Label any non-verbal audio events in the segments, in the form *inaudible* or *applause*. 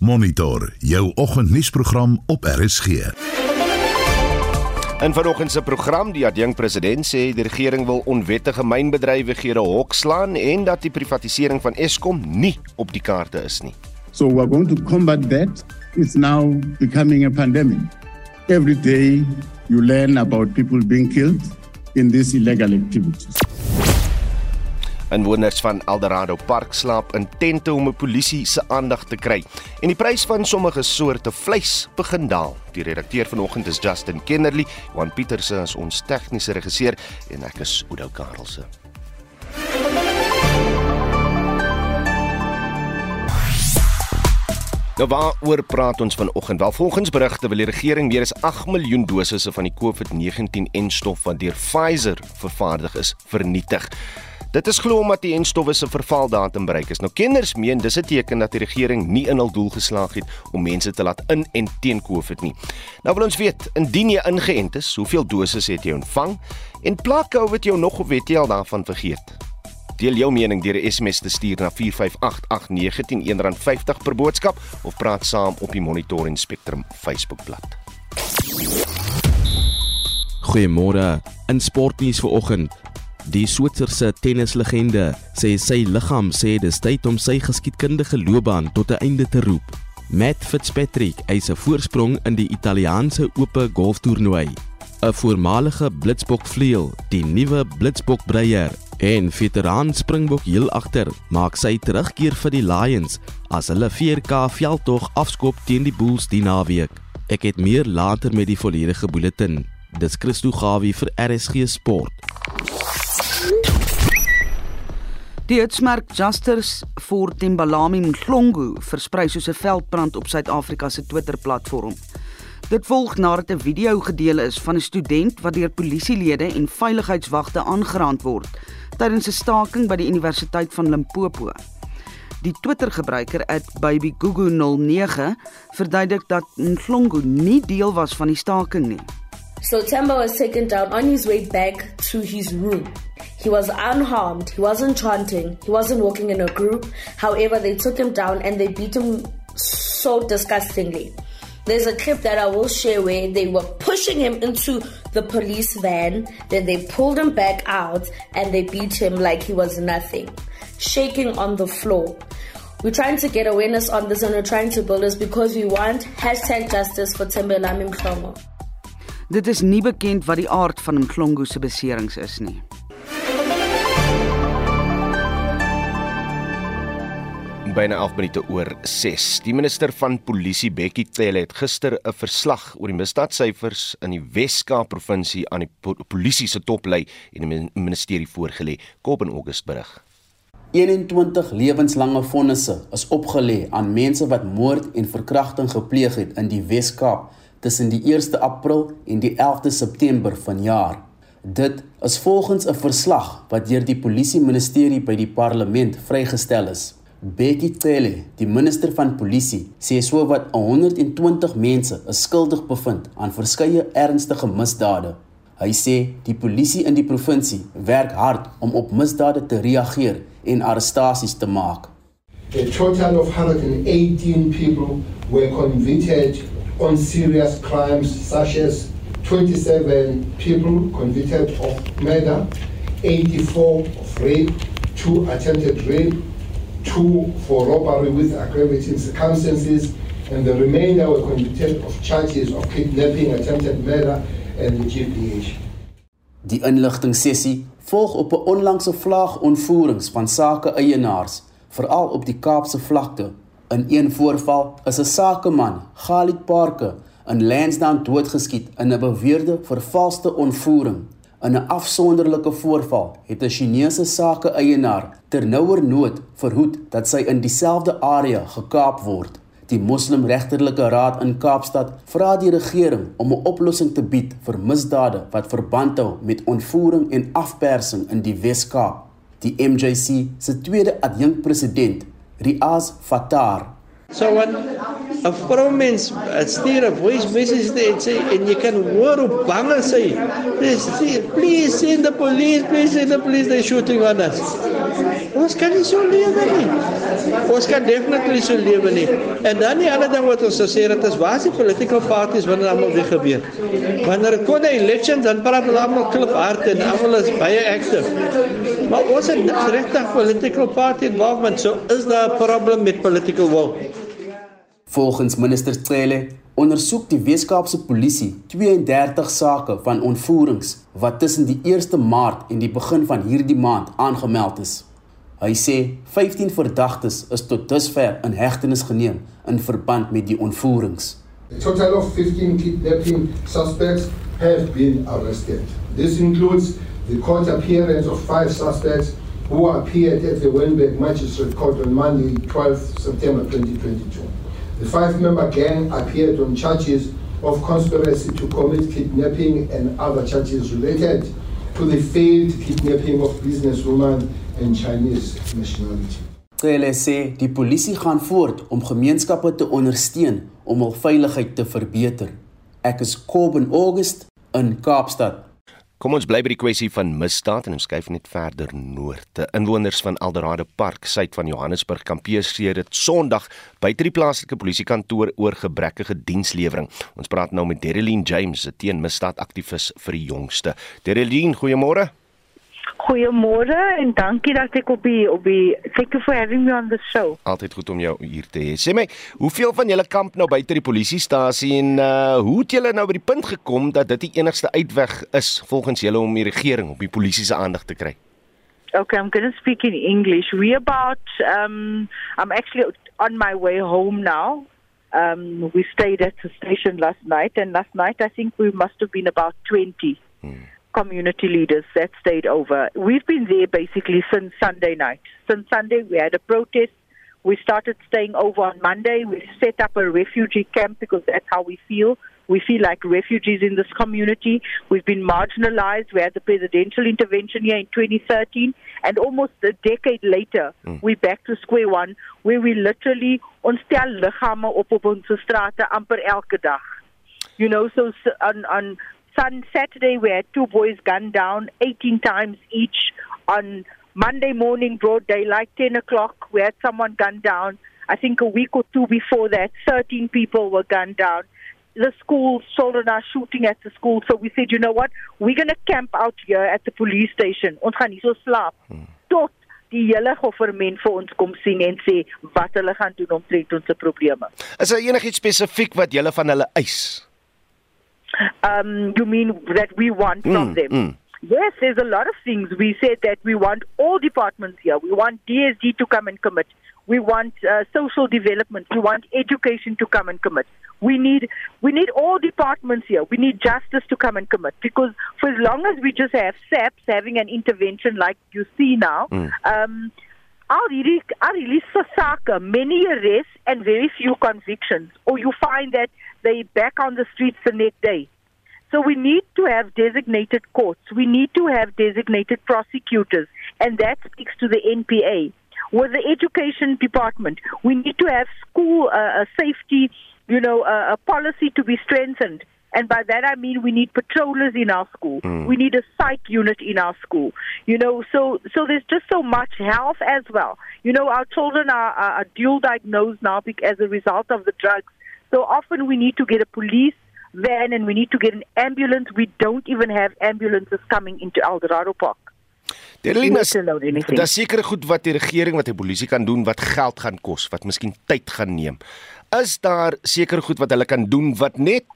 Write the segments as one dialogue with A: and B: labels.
A: Monitor jou oggendnuusprogram op RSG.
B: In vanoggend se program die adjunk president sê die regering wil onwettige mynbedrywighede hokslaan en dat die privatisering van Eskom nie op die kaarte is nie.
C: So we're going to combat that. It's now becoming a pandemic. Every day you learn about people being killed in these illegal activities.
B: Inwoners van Eldorado Park slaap in tente om 'n polisie se aandag te kry. En die prys van sommige soorte vleis begin daal. Die redakteur vanoggend is Justin Kennerly, Juan Pieterse is ons tegniese regisseur en ek is Oudo Karelse. Nou waaroor praat ons vanoggend? Wel volgens berigte wil die regering meer as 8 miljoen dosisse van die COVID-19-enstof wat deur Pfizer vervaardig is, vernietig. Dit is glo omdat die enstowwe se vervaldatum bereik is. Nou kenners meen dis 'n teken dat die regering nie in hul doel geslaag het om mense te laat in en teen COVID nie. Nou wil ons weet, indien jy ingeënt is, hoeveel dosisse het jy ontvang en plaak COVID jou nog of het jy al daarvan vergeet? Deel jou mening deur 'n SMS te stuur na 45889 teen R1.50 per boodskap of praat saam op die Monitor en Spectrum Facebookblad.
D: Goeiemôre. In sportnuus vanoggend. Die Switserse tennislegende sê sy liggaam sê dis tyd om sy geskiedkundige loopbaan tot 'n einde te roep. Matt Fitzpatrick eis 'n voorsprong in die Italiaanse Ope golftoernooi. 'n Voormalige Blitsbok vleuel, die nuwe Blitsbok breier En veteraan Springbok heel agter maak sy terugkeer vir die Lions as hulle 4K veldtog afskop teen die Bulls die naweek. Ek het meer later met die volledige bulletin. Dis Christo Gawie vir RSG Sport.
E: Die uitsmerk Justice for Timbalami Mhlongo versprei soos 'n veldbrand op Suid-Afrika se Twitter-platform. Dit volg nadat 'n video gedeel is van 'n student wat deur polisielede en veiligheidswagte aangerand word tydens 'n staking by die Universiteit van Limpopo. Die Twitter-gebruiker @babygugu09 verduidelik dat Nhlongo nie deel was van die staking nie.
F: So Temba was taken down on his way back to his room. He was unharmed. He wasn't chanting. He wasn't walking in a group. However, they took him down and they beat him so disgustingly. There's a clip that I will share where they were pushing him into the police van, then they pulled him back out and they beat him like he was nothing, shaking on the floor. We're trying to get awareness on this and we're trying to build this because we want hashtag justice for Tembelami Mklongo.
E: Dit is nie bekend wat die aard van Mklongo se beserings is nie.
B: byna 11 minute oor 6. Die minister van Polisie Bekkie Cele het gister 'n verslag oor die misdaadsyfers in die Wes-Kaap provinsie aan die po polisie se toplei en die ministerie voorgelê. Kop en August berig.
G: 21 lewenslange vonnisse is opgelê aan mense wat moord en verkrachting gepleeg het in die Wes-Kaap tussen die 1 April en die 11de September vanjaar. Dit is volgens 'n verslag wat deur die polisie ministerie by die parlement vrygestel is. Betty Cele, die minister van polisie, sê sowat 120 mense is skuldig bevind aan verskeie ernstige misdade. Hy sê die polisie in die provinsie werk hard om op misdade te reageer en arrestasies te maak.
H: A total of 118 people were convicted on serious crimes such as 27 people convicted of murder, 84 of rape, 2 attempted rape, two for robbery with aggravating circumstances, and the remainder were convicted of charges of kidnapping, attempted murder, and GPH.
G: Die inligting sessie volg op 'n onlangse vlaagontvoerings van sake eienaars, veral op die Kaapse vlakte. In een voorval is 'n sakeman, Galit Parke, in Lansdowne doodgeskiet in 'n beweerde vervalste ontvoering. In 'n afsonderlike voorval het 'n Chinese sake-eienaar ternouer nood verhoed dat sy in dieselfde area gekaap word. Die Moslimregterlike Raad in Kaapstad vra die regering om 'n oplossing te bied vir misdade wat verband hou met ontvoering en afpersing in die Wes-Kaap. Die MJC se tweede adjunkpresident, Riaz Fattar,
I: So when a vrou mens stuur 'n voice message en sê en jy kan hoor hoe bang hy is. Please, please send the police, please send the police they're shooting on us. Ons kan nie so lewe nie. Ons kan definitely so lewe nie. En dan die ander ding wat ons sê dat is waar die political parties wanneer almal weer gebeur. Wanneer dit kom 'n election dan praat hulle almal klip hard en almal is baie active. Maar ons het niks regtig political party involvement so is daar 'n probleem met political will.
G: Volgens minister Cele ondersoek die Weskaapse polisie 32 sake van ontvoerings wat tussen die 1 Maart en die begin van hierdie maand aangemeld is. Hy sê 15 verdagtes is tot dusver in hegtenis geneem in verband met die ontvoerings.
H: A total of 15 kidnapping suspects have been arrested. This includes the court appearance of five suspects who appeared at the Weinberg Magistrate Court on Monday, 12 September 2022. The five-member gang appeared on charges of conspiracy to commit kidnapping and other charges related to the failed kidnapping of businesswoman and Chinese nationality.
G: Cele sê die polisie gaan voort om gemeenskappe te ondersteun om hul veiligheid te verbeter. Ek is Kobben August in Kaapstad.
B: Kom ons bly by die kwessie van misdaad en ons skuif net verder noord. Die inwoners van Eldorado Park, suid van Johannesburg, kampeer sedert Sondag buite die plaaslike polisiekantoor oor gebrekkige dienslewering. Ons praat nou met Dereline James, 'n teenmisdaadaktivis vir die jongste. Dereline, goeiemôre.
J: Goeiemôre en dankie dat ek op die op die thank you for having me on the show.
B: Altyd goed om jou hier te hê. Sê my, hoeveel van julle kamp nou buite die polisiestasie en uh hoe het julle nou by die punt gekom dat dit die enigste uitweg is volgens julle om die regering op die polisie se aandag te kry?
J: Okay, I'm going to speak in English. We about um I'm actually on my way home now. Um we stayed at the station last night and last night I think we must have been about 20. Hmm. Community leaders that stayed over. We've been there basically since Sunday night. Since Sunday, we had a protest. We started staying over on Monday. We set up a refugee camp because that's how we feel. We feel like refugees in this community. We've been marginalized. We had the presidential intervention here in 2013. And almost a decade later, mm. we're back to square one, where we literally ons stel liggame op op ons strate amper elke dag. You know, so on, on Sun Saturday, we had two boys gunned down 18 times each. On Monday morning, broad daylight, 10 o'clock, we had someone gunned down. I think a week or two before that, 13 people were gunned down. The school, children are shooting at the school. So we said, you know what? We're going to camp out here at the police station. Ons gaan hier so slaap. Hmm. Tot die hele government vir ons kom sien en sê wat hulle gaan doen om te ons probleme.
B: Is daar enigiets spesifiek wat julle van hulle eis?
J: Um, you mean that we want mm, from them? Mm. Yes, there's a lot of things. We said that we want all departments here. We want DSD to come and commit. We want uh, social development. We want education to come and commit. We need we need all departments here. We need justice to come and commit because for as long as we just have SAPs having an intervention like you see now, mm. um, our really, our really sake, many arrests and very few convictions. Or you find that they back on the streets the next day. So we need to have designated courts. We need to have designated prosecutors, and that speaks to the NPA. With the education department, we need to have school uh, safety, you know, uh, a policy to be strengthened. And by that I mean we need patrollers in our school. Mm. We need a psych unit in our school. You know, so so there's just so much health as well. You know, our children are, are, are dual diagnosed now as a result of the drugs. So often we need to get a police van and we need to get an ambulance. We don't even have ambulances coming into Eldorado Park.
B: Derlina, daar seker goed wat die regering wat die polisie kan doen wat geld gaan kos, wat miskien tyd gaan neem. Is daar seker goed wat hulle kan doen wat net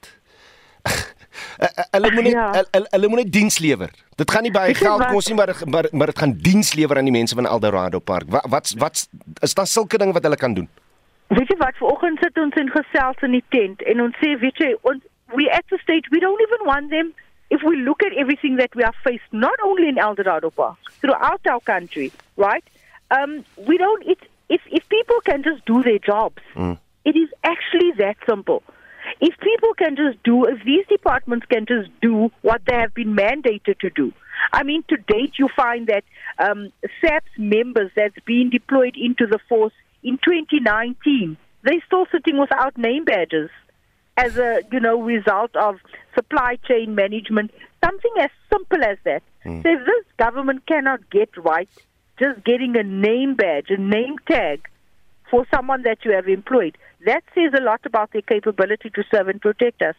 B: *laughs* hulle moet net ja. hulle moet net diens lewer. Dit gaan nie baie geld kos nie, maar maar maar dit gaan diens lewer aan die mense van Eldorado Park. Wat wat wat is daar sulke dinge wat hulle kan doen?
J: Weet jy wat, vanoggend sit ons in gesels in die tent en ons sê, weet jy, ons we at the stage we don't even want them if we look at everything that we are faced not only in Eldorado Park throughout our country right um, we don't it, if if people can just do their jobs mm. it is actually that simple if people can just do if these departments can just do what they have been mandated to do I mean, to date, you find that um, SAP's members that's been deployed into the force in 2019, they're still sitting without name badges as a you know result of supply chain management. Something as simple as that. Mm. So if this government cannot get right just getting a name badge, a name tag for someone that you have employed. That says a lot about their capability to serve and protect us.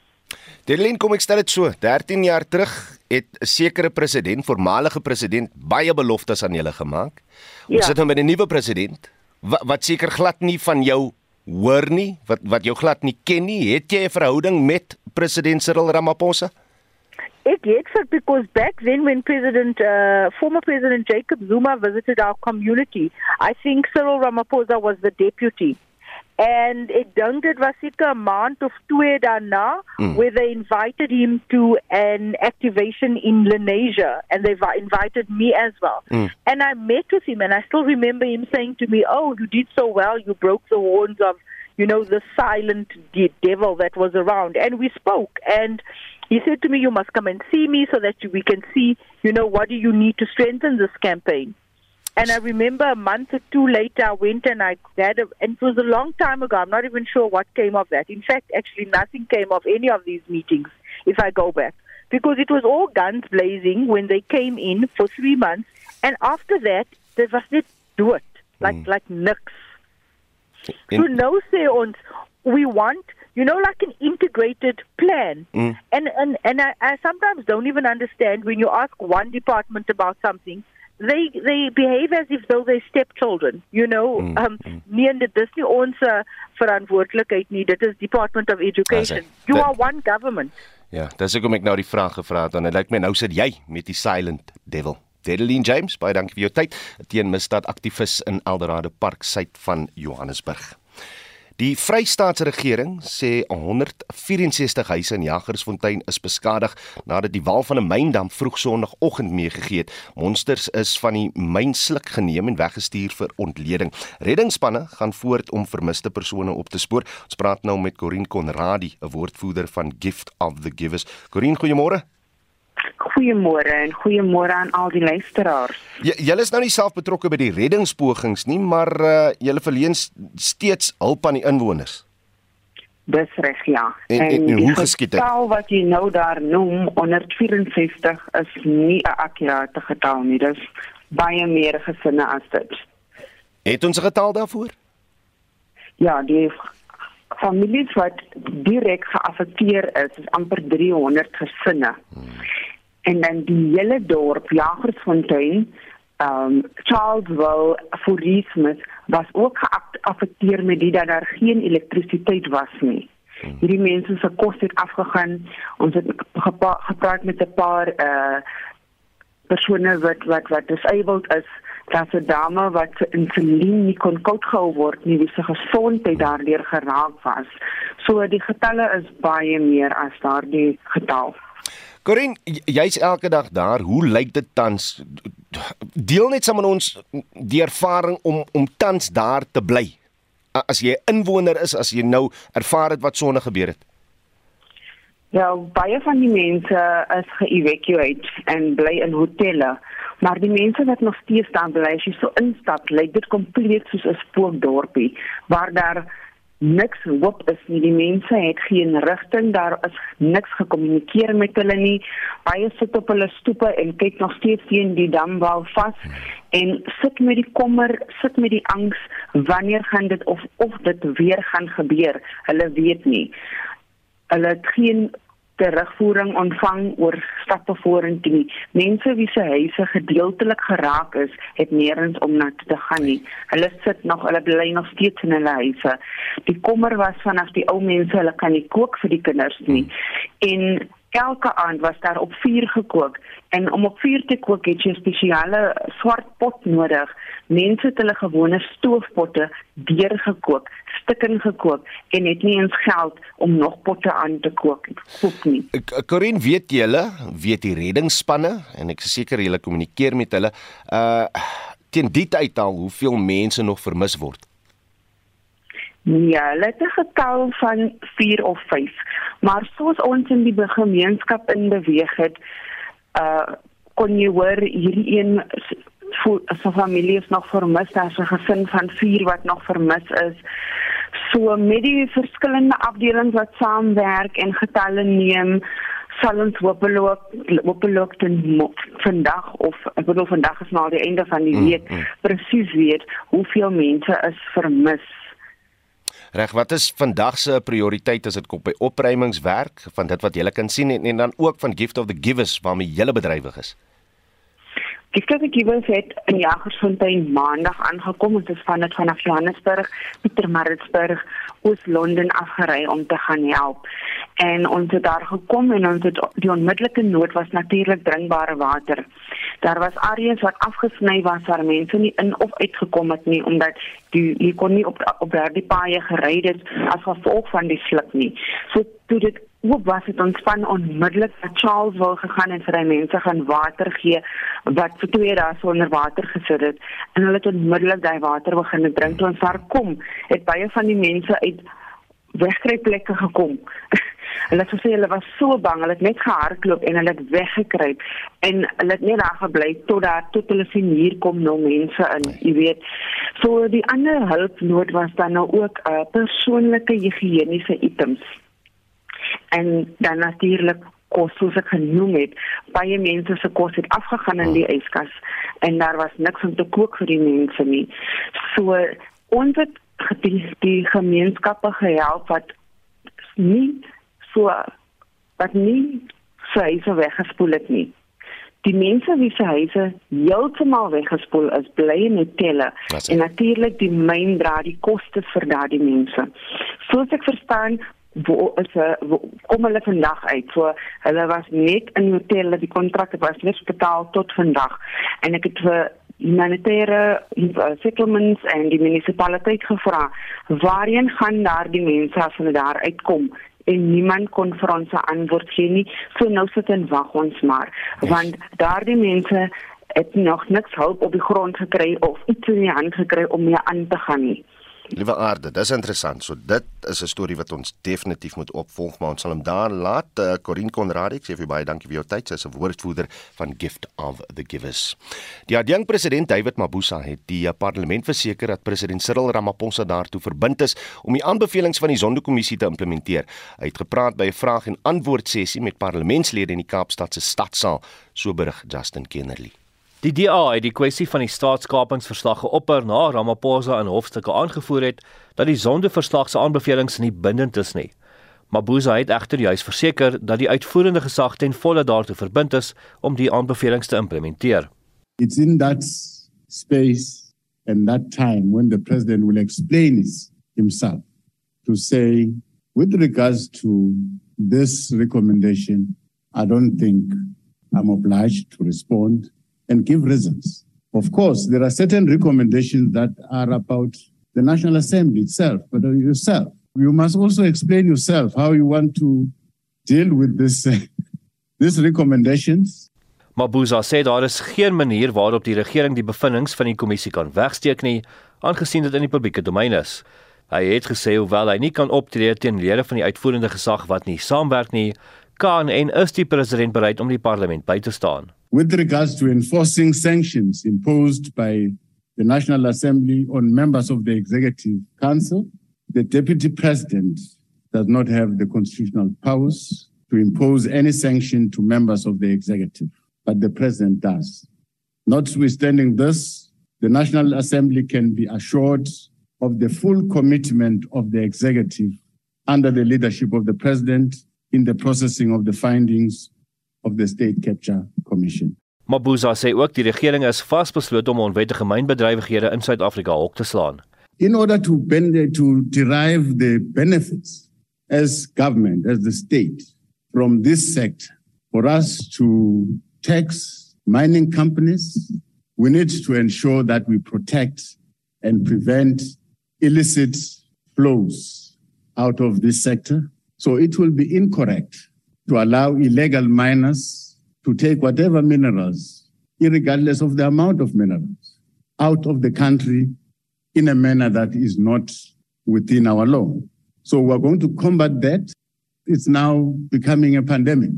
B: Delien, kom ek stel dit so. 13 jaar terug het 'n sekere president, voormalige president, baie beloftes aan julle gemaak. Ons
J: Ja.
B: sit nou met 'n nuwe president wat, wat seker glad nie van jou hoor nie, wat wat jou glad nie ken nie. Het jy 'n verhouding met president Cyril Ramaphosa?
J: It gets it because back then, when President, uh, former President Jacob Zuma visited our community, I think Cyril Ramaphosa was the deputy. And it dink dit was seker 'n maand of twee daarna
K: Mm.
J: where they invited him to an activation in Lenasia and they vi- invited me as well.
K: Mm.
J: And I met with him and I still remember him saying to me, "Oh, you did so well. You broke the horns of, you know, the silent de- devil that was around." And we spoke and he said to me, "You must come and see me so that you, we can see, you know, what do you need to strengthen this campaign." And I remember a month or two later, I went and I had, a, and it was a long time ago. I'm not even sure what came of that. In fact, actually, nothing came of any of these meetings. If I go back, because it was all guns blazing when they came in for three months, and after that, they was net do it like like niks. So no we want you know like an integrated plan
B: Mm.
J: and and and I, I sometimes don't even understand when you ask one department about something they they behave as if though they stepchildren you know
B: Mm,
J: um nee en dit is nie ons uh, verantwoordelikheid nie dit is department of education
B: As hy-
J: you
B: dit-
J: are one government
B: Ja, dis hoekom ek nou die vraag gevra het en dit lyk my nou sit jy met die silent devil. Dedeline James, baie dankie vir jou tyd. Teen misdaad aktivis in Eldorado Park suid van Johannesburg. Die Vrystaatse regering sê 164 huise in Jagersfontein is beskadig nadat die wal van 'n myndam vroeg Sondagoggend meegegee het. Monsters is van die myn sluk geneem en weggestuur vir ontleding. Reddingsspanne gaan voort om vermiste persone op te spoor. Ons praat nou met Corin Conradi, 'n woordvoerder van Gift of the Givers. Corin, goeiemôre.
L: Goeiemôre en goeiemôre aan al die luisteraars.
B: J julle is nou nie self betrokke by die reddingspogings nie, maar uh, julle verleen steeds hulp aan die inwoners.
L: Dis reg ja.
B: En- en- en
L: die
B: hoe geskied dit?
L: getal wat jy nou daar noem 164 is nie 'n akkurate getal nie. Dis baie meer gesinne as dit.
B: Het ons 'n getal daarvoor?
L: Ja, die families wat direk geaffekteer is, is amper 300 gesinne. En dan die hele dorp Jagersfontein, um, Charlesville, Forismus was ook geaffekteer met die dat daar geen elektrisiteit was nie. Hierdie mense se kos het afgegaan. Ons het gepa- gepraat met 'n paar uh persone wat wat wat disabled is. Daar's 'n dame wat se insulien nie kon koud gehou word nie, wie se gesondheid daardeur geraak was. So die getalle is baie meer as daardie getal.
B: Corin, jy's elke dag daar. Hoe lyk dit tans? Deel net saam met ons die ervaring om om tans daar te bly. As jy 'n inwoner is, as jy nou ervaar het wat sonde gebeur het.
L: Ja, baie van die mense is ge-evacuate en bly in hotelle. Maar die mense wat nog steeds daar bly, as jy so instap, lyk dit kompleet soos 'n spookdorpie waar daar niks hoop is nie. Die mense het geen rigting, daar is niks gekommunikeer met hulle nie. Baie sit op hulle stoepe en kyk nog steeds teen die damwal vas en sit met die kommer, sit met die angs wanneer gaan dit of of dit weer gaan gebeur. Hulle weet nie hulle het geen terugvoering ontvang oor stappe vorentoe nie. Mense wie se huise gedeeltelik geraak is, het nêrens om na te gaan nie. Hulle sit nog, hulle bly nog steeds in hulle huise. Die kommer was vanaf die ou mense, hulle kan nie kook vir die kinders nie. En elke aand was daar op vuur gekook en om op vuur te kook het jy 'n spesiale swart pot nodig. Mense het hulle gewone stoofpotte deurgekook, stukken gekook en het nie eens geld om nog potte aan te kook kook nie.
B: K- Corin, weet julle, weet die reddingsspanne en ek is seker julle kommunikeer met hulle uh teen die tyd al hoeveel mense nog vermis word.
L: Ja, hulle het 'n getal van 4 of 5. Maar soos ons in die gemeenskap in beweeg het, uh kon jy hoor hierdie een so familie is nog vermis, daar's 'n gesin van 4 wat nog vermis is. So met die verskillende afdelings wat saamwerk en getalle neem, sal ons hopelik hopelik ten vandag of ek bedoel vandag is nou die einde van die mm, week mm, mm. presies weet hoeveel mense is vermis.
B: Reg, wat is vandag se prioriteit as dit kom by opruimingswerk van dit wat jy kan sien en, en dan ook van Gift of the Givers waarmee jy bedrywig is?
L: Die Skippergewens het in Jagersfontein maandag aangekom. Ons is van dit vanaf Johannesburg, Pietermaritzburg, Oos-London afgery om te gaan help. En ons het daar gekom en ons het die onmiddellike nood was natuurlik drinkbare water. Daar was areas wat afgesny was waar mense nie in of uit gekom het nie omdat die jy kon nie op op daardie paaie gery het as gevolg van die sluk nie. So toe dit hoe was dit ons van onmiddellik na Charles wil gegaan en vir hy mense gaan water gee wat vir twee dae sonder water gesit het. En hulle het onmiddellik daai water begin drink. Toe ons daar kom het baie van die mense uit wegkruipplekke gekom. *laughs* Hulle het gesê hulle was so bang, hulle het net gehardloop en hulle het weggekruip. En hulle het net daar gebly tot daar tot hulle sien hier kom nou mense in, jy weet. So die ander hulpnood was dan nou ook uh, persoonlike higiëniese items en dan natuurlik kos soos ek genoem het baie mense se kos het afgegaan in die yskas en daar was niks om te kook vir die mense nie. So ons het die, die gemeenskappe gehelp wat nie so wat nie sy se weggespoel het nie. Die mense wie se huise heeltemal weggespoel is bly in hotelle en natuurlik die myn dra die koste vir daardie mense. Soos ek verstaan wo is wo, kom hulle vandag uit. So hulle was net in hotel, die kontrakte was net betaal tot vandag. En ek het vir humanitêre uh, settlements en die munisipaliteit gevra, waarheen gaan daardie mense as hulle daar uitkom? en niemand kon vir ons 'n antwoord gee nie. So nou sit en wag ons maar, yes. want daardie mense het nog niks hulp op die grond gekry of iets in die hand gekry om mee aan te gaan nie.
B: Liewe aarde, dis interessant. So dit is 'n storie wat ons definitief moet opvolg, maar ons sal hom daar laat. Uh, Corin Conradie, ek sê vir baie dankie vir jou tyd. Sy is 'n woordvoerder van Gift of the Givers. Die adjunkt president David Mabuza het die uh, parlement verseker dat president Cyril Ramaphosa daartoe verbind is om die aanbevelings van die Zondo-kommissie te implementeer. Hy het gepraat by 'n vraag en antwoord sessie met parlementslede in die Kaapstad se stadsaal, so berig Justin Kennerly.
K: Die DA het die kwessie van die staatskapingsverslag geopper na Ramaphosa in hofstukke aangevoer het dat die sondeverslag se aanbevelings nie bindend is nie. Mabuza het egter juis verseker dat die uitvoerende gesag ten volle daartoe verbind is om die aanbevelings te implementeer.
C: It's in that space and that time when the president will explain himself to say with regards to this recommendation I don't think I'm obliged to respond and give reasons. Of course, there are certain recommendations that are about the National Assembly itself, but yourself. You must also explain yourself how you want to deal with this, uh, *laughs* these recommendations.
K: Mabuza sê daar is geen manier waarop die regering die bevindinge van die kommissie kan wegsteek nie, aangesien dit in die publieke domein is. Hy het gesê hoewel hy nie kan optree teen lede van die uitvoerende gesag wat nie saamwerk nie, kan en is die president bereid om die parlement by te staan.
C: with regards to enforcing sanctions imposed by the National Assembly on members of the Executive Council, the Deputy President does not have the constitutional powers to impose any sanction to members of the Executive, but the President does. Notwithstanding this, the National Assembly can be assured of the full commitment of the Executive under the leadership of the President in the processing of the findings of the State Capture Commission.
K: Mabuza sê ook die regering is vasbeslote om onwettige mynbedrywighede in Suid-Afrika hok te slaan.
C: In order to bend to derive the benefits as government as the state from this sector for us to tax mining companies we need to ensure that we protect and prevent illicit flows out of this sector so it will be incorrect to allow illegal miners to take whatever minerals, regardless of the amount of minerals, out of the country in a manner that is not within our law. So we're going to combat that. It's now becoming a pandemic.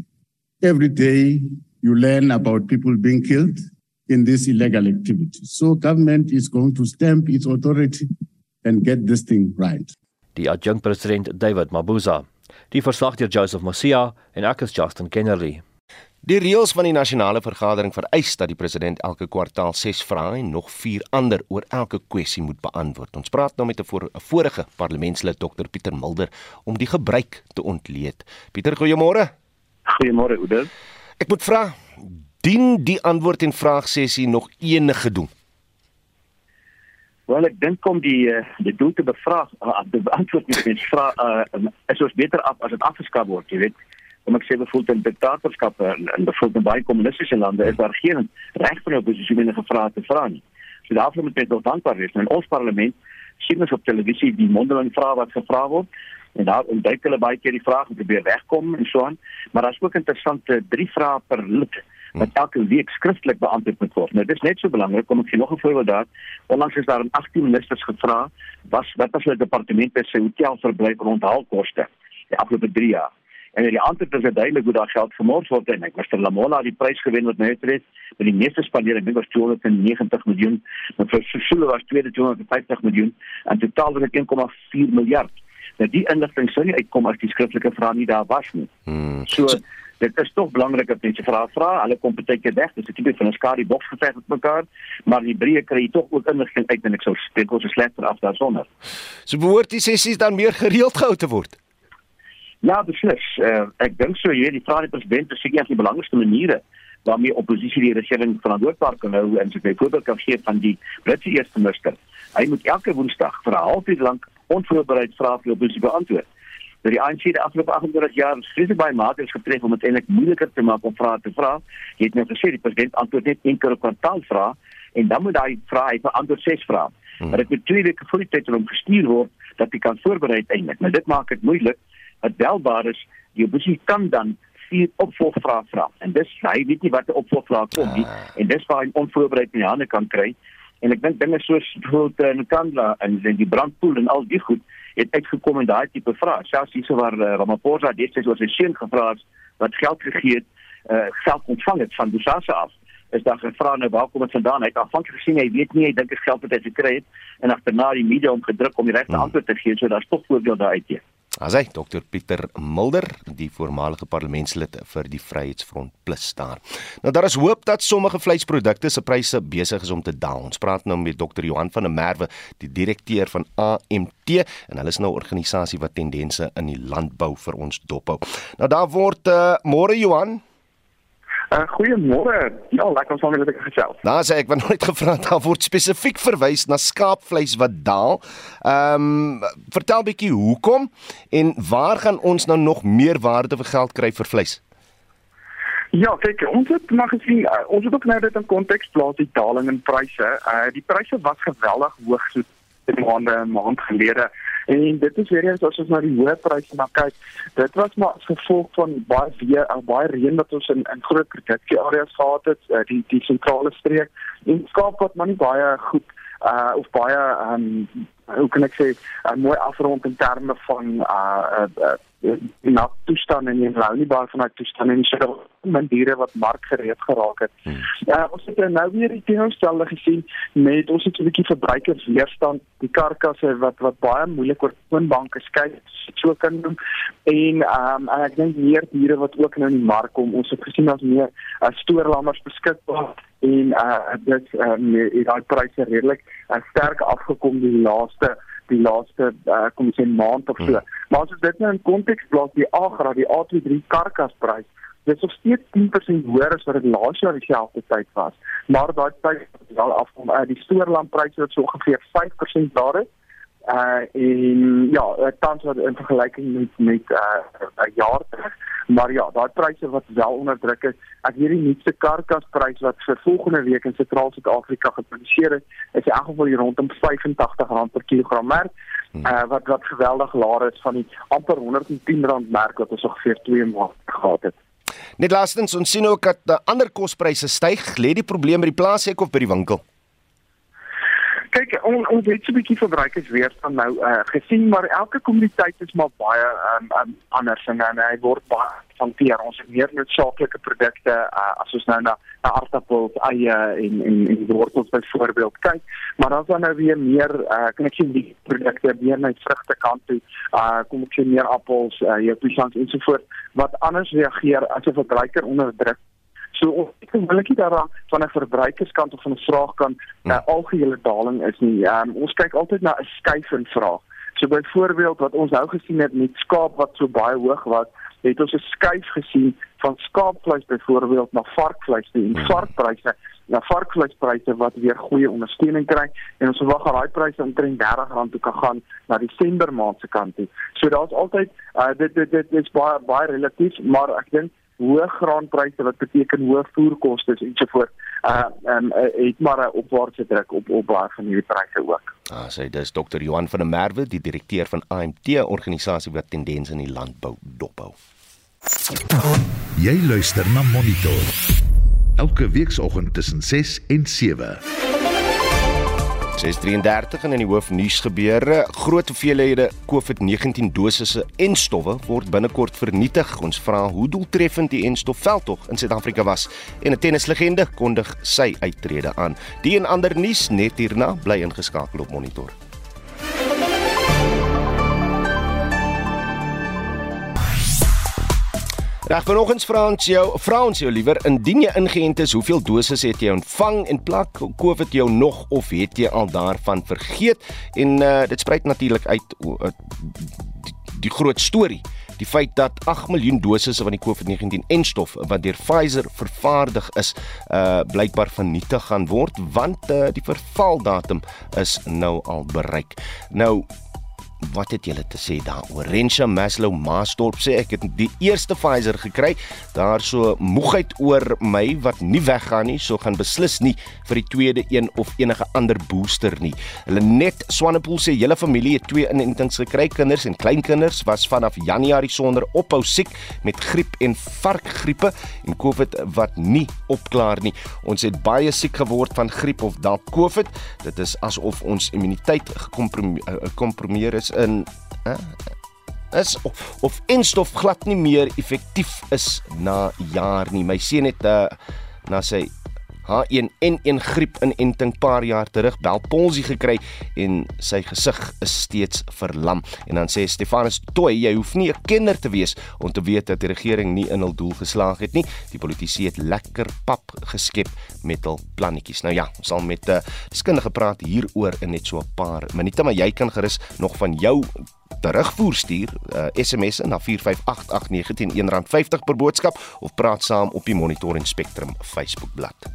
C: Every day you learn about people being killed in this illegal activity. So government is going to stamp its authority and get this thing right.
K: Die adjunkt president David Mabuza Die verslag deur Joseph Mosia en ek is Justin Kennerly.
B: Die reëls van die nasionale vergadering vereis dat die president elke kwartaal 6 vrae en nog 4 ander oor elke kwessie moet beantwoord. Ons praat nou met 'n voor, vorige parlementslid Dr Pieter Mulder om die gebruik te ontleed. Pieter, goeiemôre.
M: Goeiemôre, Oude.
B: Ek moet vra, dien die antwoord en vraagsessie nog enige doel?
M: Wel, ek dink om die eh, die doel te bevraag, uh, te beantwoord met mens vra uh, is ons beter af as dit afgeskaf word, jy weet. Kom ek sê bijvoorbeeld in dictatorskappe en, en bijvoorbeeld in baie kommunistische lande is daar geen reg van die oppositie om enige vrae te vra nie. So daarvoor moet nog dankbaar wees. In ons parlement sien ons op televisie die mondeling vrae wat gevra word en daar ontduik hulle baie keer die vraag en probeer wegkom en so aan. Maar daar's ook interessante drie vrae per lid wat elke week skriftelik beantwoord moet word. Nou dis net so belangrik kom ek gee nog 'n voorbeeld daar. Onlangs is daar 18 ministers gevra was wat as hulle departemente se hotelverblyf rond haalkoste die afgelope 3 jaar. En die antwoord is duidelik hoe daar geld vermoors word en ek was vir Lamola die prys gewen wat nou het met die meeste spandering dink was 290 miljoen maar vir Sesule was 250 miljoen en totaal was dit 1,4 miljard. Nou die inligting sou nie uitkom as die skriftelike vraag nie daar was nie. Hmm. So dit is tog belangrik dat mense vra vra, hulle kom baie keer weg, dis 'n tipe van 'n skadu boks geveg met mekaar, maar die breë kry tog ook inligting uit en ek sou spreek ons slegter af daarsonder.
B: So behoort die sessies dan meer gereeld gehou te word.
M: Ja, beslis. Uh, ek dink so, jy weet, die vraag die president is seker een van die belangrikste maniere waarmee oppositie die regering verantwoordbaar kan hou en sy byvoorbeeld kan gee van die Britse eerste minister. Hy moet elke Woensdag vir 'n halfuur lank onvoorbereid vrae vir oppositie beantwoord. Dat die ANC die afgelope 38 jaar skielik baie maatreëls getref om dit eintlik moeiliker te maak om vrae te vra. Jy het nou gesê die president antwoord net een keer op kwartaal vra en dan moet hy vra hy beantwoord ses vrae. Hmm. Maar dit moet twee weke voor die tyd om gestuur word dat hy kan voorberei eintlik. Maar dit maak dit moeilik wat welbaar is, die oppositie kan dan vier opvolgvrae vra. En dis hy weet nie wat 'n opvolgvraag kom nie ah. en dis waar hy onvoorbereid in die hande kan kry. En ek dink dinge soos bijvoorbeeld in Kandla en in die brandpoel en al die goed het uitgekom in daai tipe vrae. Selfs hierso waar uh, Ramaphosa sê oor sy seun gevra het wat geld gegee het, uh, geld ontvang het van Dusasa af is daar gevra nou waar kom dit vandaan? Hy het aanvanklik gesien hy weet nie, hy dink dit geld wat hy gekry het en agterna die media om gedruk om die regte hmm. antwoord te gee, so daar's tog voorbeelde daar uit hier.
B: As hy Dr Pieter Mulder, die voormalige parlementslid vir die Vryheidsfront Plus staan. Nou daar is hoop dat sommige vleisprodukte se pryse besig is om te daal. Ons praat nou met Dr Johan van der Merwe, die direkteur van AMT en hulle is nou 'n organisasie wat tendense in die landbou vir ons dophou. Nou daar word uh, môre Johan
N: Uh, Goeiemôre. Ja, lekker om saam met julle gesels.
B: Nou sê ek, wou nooit gevra *laughs* daar word spesifiek verwys na skaapvleis wat daal. Ehm um, vertel bietjie hoekom en waar gaan ons nou nog meer waarde vir geld kry vir vleis?
N: Ja, kyk, ons het maar gesien, uh, ons het ook nou dit in konteks plaas die daling in pryse. Uh die pryse was geweldig hoog so 'n maand 'n maand gelede. En dit is weer eens as ons na die hoë pryse na kyk, dit was maar as gevolg van baie weer en baie reën wat ons in in groot kritieke areas gehad het, uh, die die sentrale streek. En skaap wat maar nie baie goed uh of baie um hoe kan ek sê 'n mooi afrond in terme van uh uh in na toestand en nou baie van daai toestand en so min diere wat mark gereed geraak het. Hmm. Ja, ons het nou weer die teenoorstelde gesien met ons het 'n bietjie verbruikersweerstand, die karkasse wat wat baie moeilik oor toonbanke skei so kan doen en ehm um, en ek dink meer diere wat ook nou in die mark kom. Ons het gesien as meer uh, stoorlammers beskikbaar en uh dit ehm um, daai pryse redelik uh, sterk afgekom die laaste die laaste uh, kom ons sê maand of so. Hmm. Maar as ons dit nou in konteks plaas, die Agra, die A23 karkasprys, dit is nog steeds 10% hoër as wat dit laas jaar dieselfde tyd was. Maar daai tyd wel afkom, uh, die stoorlampryse wat so ongeveer 5% daar is. Uh en ja, uh, tans wat in vergelyking met met 'n uh, jaar terug Maar ja, daai pryse wat wel onder druk is, ek weet die nuutste karkasprys wat vir volgende week in Sentraal Suid-Afrika gepubliseer is, is in elk geval hier rondom R85 per kilogram merk. Hmm. Uh, wat wat geweldig laag is van die amper R110 merk wat ons ongeveer 2 maande gehad het.
B: Net laastens, ons sien ook dat ander kospryse styg. Lê die probleem by die plaashek of by die winkel?
N: Kyk, on, ons het so 'n bietjie verbruikersweerstand nou uh, gesien, maar elke kommoditeit is maar baie um, um, anders en en hy word baie hanteer. Ons het meer noodsaaklike produkte uh, as ons nou na, na aardappels, eie en en en wortels byvoorbeeld kyk, maar dan daar nou weer meer uh, kan ek sien die produkte meer na die vrugte kant toe. Uh, kom ek sien meer appels, uh, jou pisang en so voort wat anders reageer as 'n verbruiker onder druk So of ek wil ek daar van 'n verbruikerskant of van 'n vraagkant 'n uh, algehele daling is nie. Um, ons kyk altyd na 'n skuif in vraag. So byvoorbeeld wat ons nou gesien het met skaap wat so baie hoog was, het ons 'n skuif gesien van skaapvleis byvoorbeeld na varkvleis toe en hmm. varkpryse na varkvleispryse wat weer goeie ondersteuning kry en ons verwag dat daai pryse omtrent R30 toe kan gaan na Desember maand se kant toe. So daar's altyd uh, dit dit dit is baie baie relatief, maar ek dink hoë graanpryse wat beteken hoë voerkoste ensovoorts uh um, uh, het maar 'n opwaartse druk op op baie van hierdie pryse ook.
B: Ah, sê dis Dr. Johan van der Merwe, die direkteur van AMT organisasie wat tendense in die landbou dophou.
A: Jy luister na Monitor. Elke weekoggend tussen 6 en 7.
B: 633 en in die hoofnuus gebeure groot hoeveelhede COVID-19 dosisse en stowwe word binnekort vernietig. Ons vra hoe doeltreffend die enstof veldtog in Suid-Afrika was en 'n tennislegende kondig sy uittrede aan. Die en ander nuus net hierna bly ingeskakel op Monitor. Reg vanoggend vra ons jou, vra ons jou liewer indien jy ingeënt is, hoeveel doses het jy ontvang en plak COVID jou nog of het jy al daarvan vergeet? En uh, dit spruit natuurlik uit uh, die, die groot storie die feit dat 8 miljoen dosisse van die COVID-19 enstof wat deur Pfizer vervaardig is, uh blykbaar vernietig gaan word want uh, die vervaldatum is nou al bereik. Nou Wat het julle te sê daaroor? Rensha Maslow Maasdorp sê ek het die eerste Pfizer gekry. Daar so moegheid oor my wat nie weggaan nie, so gaan beslis nie vir die tweede een of enige ander booster nie. Hulle net Swanepoel sê hele familie het twee inentings gekry. Kinders en kleinkinders was vanaf Januarie sonder ophou siek met griep en varkgriep en COVID wat nie opklaar nie. Ons het baie siek geword van griep of dalk COVID. Dit is asof ons immuniteit gekompromieer is in uh, is of, of enstof glad nie meer effektief is na jaar nie. My seun het uh, na sy H1N1 griep inenting paar jaar terug belpolsie gekry en sy gesig is steeds verlam. En dan sê Stefanus Toy, jy hoef nie 'n kenner te wees om te weet dat die regering nie in hul doel geslaag het nie. Die politici het lekker pap geskep met hul plannetjies. Nou ja, ons sal met 'n uh, deskundige praat hieroor in net so 'n paar minute, maar jy kan gerus nog van jou terugvoer stuur uh, SMS na 4588919 R1.50 per boodskap of praat saam op die Monitor en Spectrum Facebook bladsy.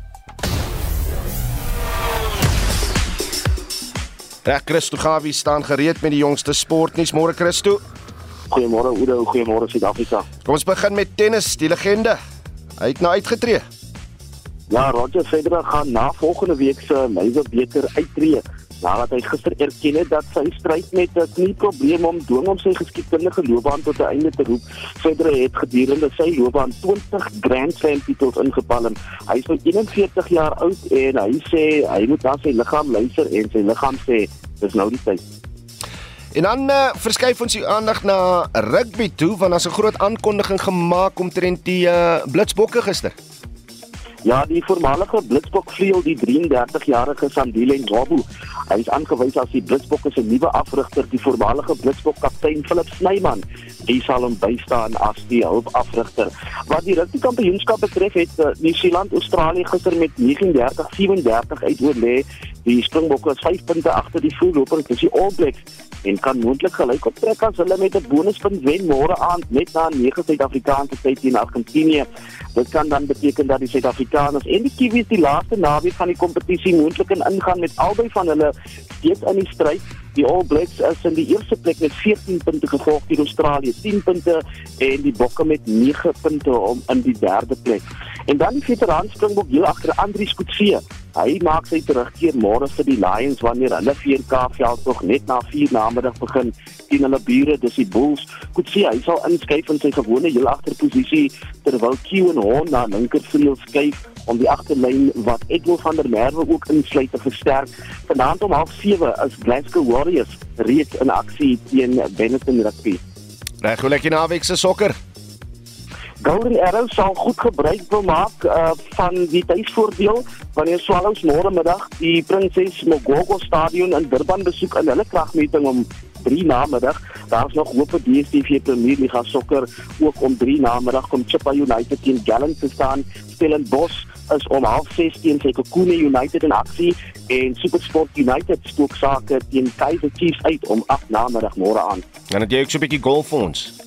B: Reg Christo Gawie staan gereed met die jongste sportnuus. Môre Christo.
O: Goeiemôre Oudo, goeiemôre Suid-Afrika.
B: Kom ons begin met tennis, die legende. Hy het nou uitgetree.
O: Ja, Roger Federer gaan na volgende week se Meisterbeker uittreë nadat hy gister erken het dat sy stryd met 'n knieprobleem om dwing om sy geskiedkundige loopbaan tot 'n einde te roep. Federer het gedurende sy loopbaan 20 Grand Slam titels ingepalm. Hy is nou 41 jaar oud en hy sê hy moet na sy liggaam luister en sy liggaam sê dis nou die tyd.
B: En dan uh, verskuif ons die aandag na rugby toe want daar's 'n groot aankondiging gemaak omtrent die uh, Blitsbokke gister.
O: Ja, die voormalige Blitsbok vleuel die 33-jarige Sandile Ngwabu. Hy is aangewys as die Blitsbokke se nuwe afrigter, die voormalige Blitsbok kaptein Philip Snyman. Hy sal hom bystaan as die hulpafrigter. Wat die rugby kampioenskap betref, het uh, Nieu-Seeland Australië gister met 39-37 uitoorlê. Die Springbokke is 5 punte agter die voorloper, dis die All Blacks en kan moontlik gelyk optrek as hulle met 'n bonuspunt wen môre aand net na 9 Suid-Afrikaanse tyd teen Argentinië. Dit kan dan beteken dat die Suid-Afrikaners en die Kiwis die laaste naweek van die kompetisie moontlik in ingaan met albei van hulle steeds in die stryd. Die All Blacks is in die eerste plek met 14 punte gevolg deur Australië 10 punte en die Bokke met 9 punte om in die derde plek. En dan die veteran Springbok heel agter Andrius Kutsie. Hy maak sy terugkeer môre vir die Lions wanneer hulle VK veld tog net na 4 namiddag begin teen hulle bure dis die Bulls. Kutsie hy sal inskuif in sy gewone heel agter posisie terwyl Kewen Horn na linkervleuel skuif om die agterlyn wat Edwin van der Merwe ook insluit te versterk. Vanaand om 07:30 is Glasgow Warriors reeds in aksie teen Benetton Rugby.
B: Reg, hoe lekker naweek se sokker.
O: Golden Arrows sal goed gebruik wil maak uh, van die tuisvoordeel wanneer Swallows môre middag die Prinses Mogogo Stadion in Durban besoek in hulle kragmeting om 3 namiddag. Daar's nog hoop vir DStv Premier Liga sokker ook om 3 namiddag kom Chippa United teen Gallant te staan. Stellenbosch is om 06:30 teen Sekhukhune United in aksie en SuperSport United spook sake teen Kaizer Chiefs uit om 8 namiddag môre aan.
B: Dan het jy ook so 'n bietjie golf vir ons.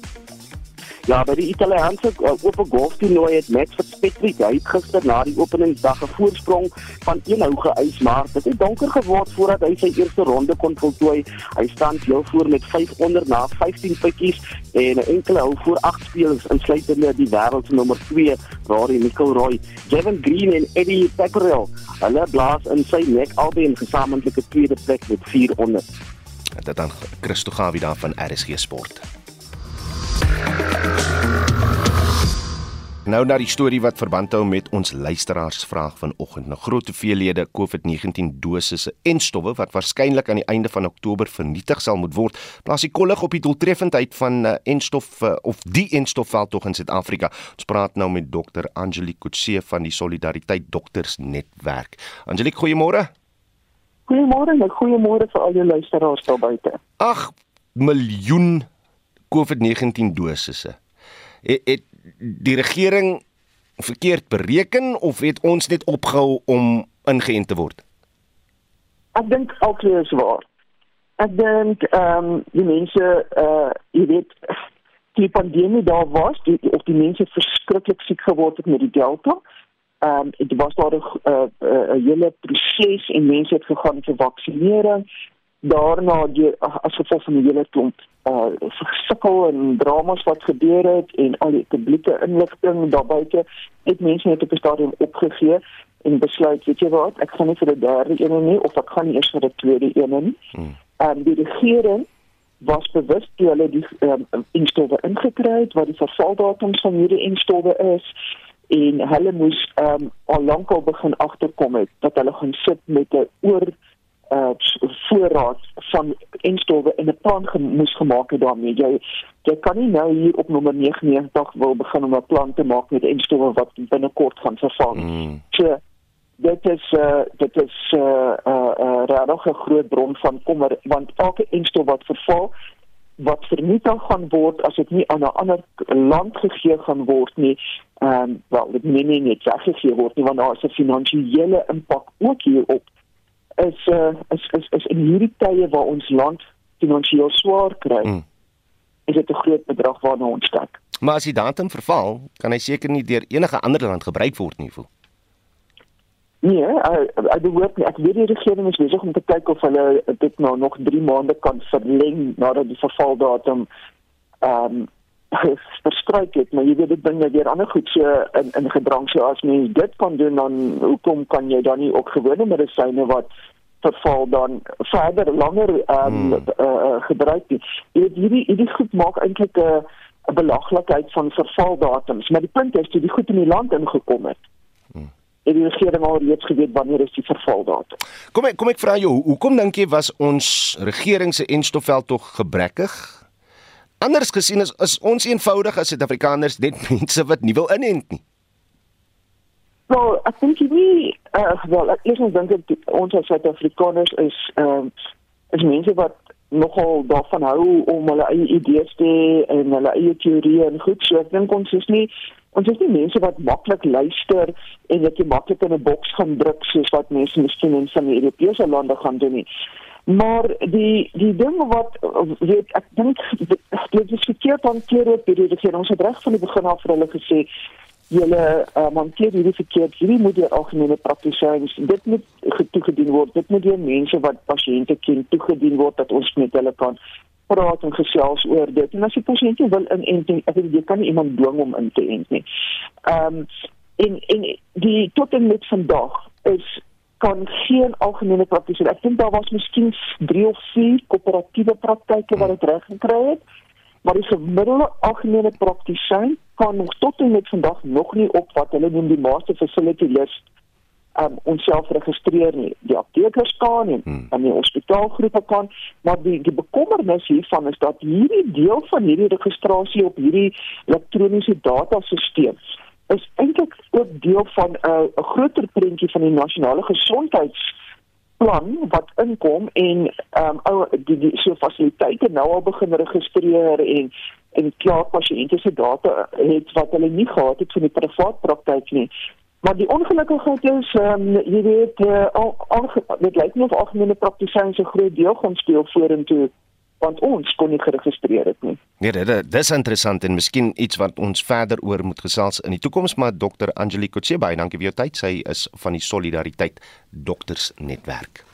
O: Ja, by die Italiaanse oop golftoernooi het Max hy het gister na die openingsdag 'n voorsprong van 1 hou geëis, maar dit het donker geword voordat hy sy eerste ronde kon voltooi. Hy staan heel voor met 5 onder na 15 pikkies en 'n enkele hou voor 8 spelers insluitende die wêreld nommer 2, Rory McIlroy, Kevin Green en Eddie Pepperell. Hulle blaas in sy nek albei in gesamentlike tweede plek met 4 onder.
B: Dit dan Christo Gawie daar van RSG Sport. Nou na die storie wat verband hou met ons luisteraars vraag vanoggend. nou, Groot hoeveelhede COVID-19 dosisse en stowwe wat waarskynlik aan die einde van Oktober vernietig sal moet word, plaas die kollig op die doeltreffendheid van uh, enstof uh, of die enstofveldtog in Suid-Afrika. Ons praat nou met Dr. Angelique Kutse van die Solidariteit Dokters Netwerk. Angelique, goeiemôre.
P: Goeiemôre en goeiemôre vir al die luisteraars daar buite.
B: 8 miljoen COVID-19 dosisse. Het, het die regering verkeerd bereken of het ons net opgehou om ingeënt te word?
P: Ek dink albei is waar. Ek dink ehm um, die mense uh jy weet die pandemie daar was, die, of die mense verskriklik siek geword het met die Delta. Ehm um, dit was daar 'n uh, hele proses en mense het gegaan vir vaksinering daarna die as gevolg van die hele klomp uh sukkel en dramas wat gebeur het en al die publieke inligting daarbuiten het mense net op 'n stadium opgegee en besluit weet jy wat ek gaan nie vir die derde een nie of ek gaan nie eers vir die tweede een nie. Hmm. Um, die regering was bewus toe hulle die um, instowwe ingekry het wat die vervaldatums van hierdie instowwe is en hulle moes um, al lankal begin agterkom het dat hulle gaan sit met 'n oor uh voorraad van enstowwe en 'n plan ge moes gemaak het daarmee. Jy jy kan nie nou hier op nommer 99 wil begin om 'n plan te maak met enstowwe wat binnekort gaan vervang. Mm. So dit is uh dit is uh uh, uh regtig 'n groot bron van kommer want elke enstof wat verval wat vernietig gaan word as dit nie aan 'n ander land gegee gaan word nie. Ehm um, wel dit nie net weggegee word nie want daar is 'n finansiële impak ook hierop is uh, is is is in hierdie tye waar ons land finansiëel swaar kry. Mm. Is dit 'n groot bedrag waarna ons kyk.
B: Maar as die datum verval, kan hy seker nie deur enige ander land gebruik word nie, voel.
P: Nee, ek behoort nie. Ek weet die regering is besig om te kyk of hulle dit nou nog 3 maande kan verleng nadat die vervaldatum ehm um, *laughs* verstryk het, maar jy weet dit bring net weer ander goed so in in gedrang so as mens dit kan doen dan hoekom kan jy dan nie ook gewone medisyne wat verval dan verder langer ehm um, hmm. uh, gebruik nie. Jy weet hierdie hierdie goed maak eintlik 'n 'n belaglikheid van vervaldatums, maar die punt is toe die goed in die land ingekom het. Hmm. En die regering al reeds geweet wanneer is die vervaldatum.
B: Kom ek kom ek vra jou, hoekom dink jy was ons regering se enstofveld tog gebrekkig? Anders gesien is, is ons eenvoudig as Suid-Afrikaners net *laughs* mense wat nie wil inent nie.
P: Wel, ek dink nie uh wel, ek eers dink ek ons as Suid-Afrikaners is ehm uh, is mense wat nogal daarvan hou om hulle eie idees te en hulle eie teorieë en goed so ek dink ons is nie ons is nie mense wat maklik luister en net maklik in 'n boks gaan druk soos wat mense miskien in van die Europese lande gaan doen nie. Maar die die ding wat weet ek dink dit is verkeerd hanteer op hierdie regering. Ons het reg van die begin af vir hulle gesê julle uh, hanteer hierdie verkeerd. Hierdie moet deur algemene praktisyns dit moet toegedien word. Dit moet deur mense wat pasiënte ken toegedien word dat ons met hulle kan praat en gesels oor dit. En as die pasiënt wil inenting, ek weet jy kan nie iemand dwing om in te ent nie. Ehm um, en en die tot en met vandag is kan geen algemene praktyk doen. Ek dink daar was miskien 3 of 4 koöperatiewe praktyke wat dit reg gekry het. Maar die gemiddelde algemene praktisyn kan nog tot en met vandag nog nie op wat hulle noem die master facility list um onsself registreer nie. Die aptekers kan en hmm. en die hospitaalgroepe kan, maar die die bekommernis hiervan is dat hierdie deel van hierdie registrasie op hierdie elektroniese datasisteem is eintlik ook deel van 'n uh, groter prentjie van die nasionale gesondheids plan wat inkom en ehm um, die die so fasiliteite nou al begin registreer en en klaar pasiënte se data het wat hulle nie gehad het van die privaat praktyk nie. Maar die ongelukkigheid is, um, jy weet, uh, al, al, dit lyk nie of algemene praktisyns 'n groot deel gaan speel vorentoe want ons kon nie geregistreer het nie.
B: Nee, dit dis interessant en miskien iets wat ons verder oor moet gesels in die toekoms, maar Dr. Angelique Kotse, baie dankie vir jou tyd. Sy is van die Solidariteit Dokters Netwerk.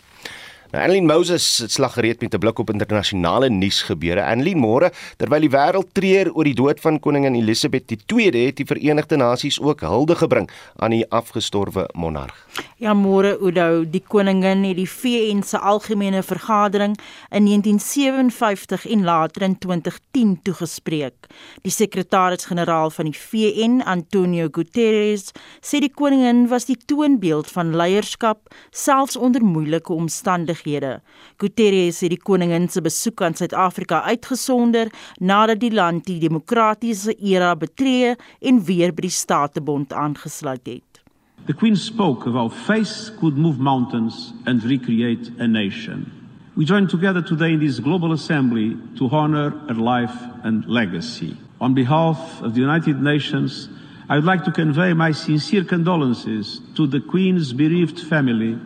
B: Nou Annelien Moses het slag gereed met 'n blik op internasionale nuusgebeure. Annelien, môre, terwyl die wêreld treur oor die dood van koningin Elisabeth II, het die Verenigde Nasies ook hulde gebring aan die afgestorwe monarg.
Q: Ja, môre Oudo, die koningin het die VN se algemene vergadering in 1957 en later in 2010 toegespreek. Die sekretaris-generaal van die VN, Antonio Guterres, sê die koningin was die toonbeeld van leierskap selfs onder moeilike omstandighede besighede. Guterres het die koningin se besoek aan Suid-Afrika uitgesonder nadat die land die demokratiese era betree en weer by die Statebond aangesluit het.
R: The Queen spoke of how faith could move mountains and recreate a nation. We join together today in this global assembly to honor her life and legacy. On behalf of the United Nations, I would like to convey my sincere condolences to the Queen's bereaved family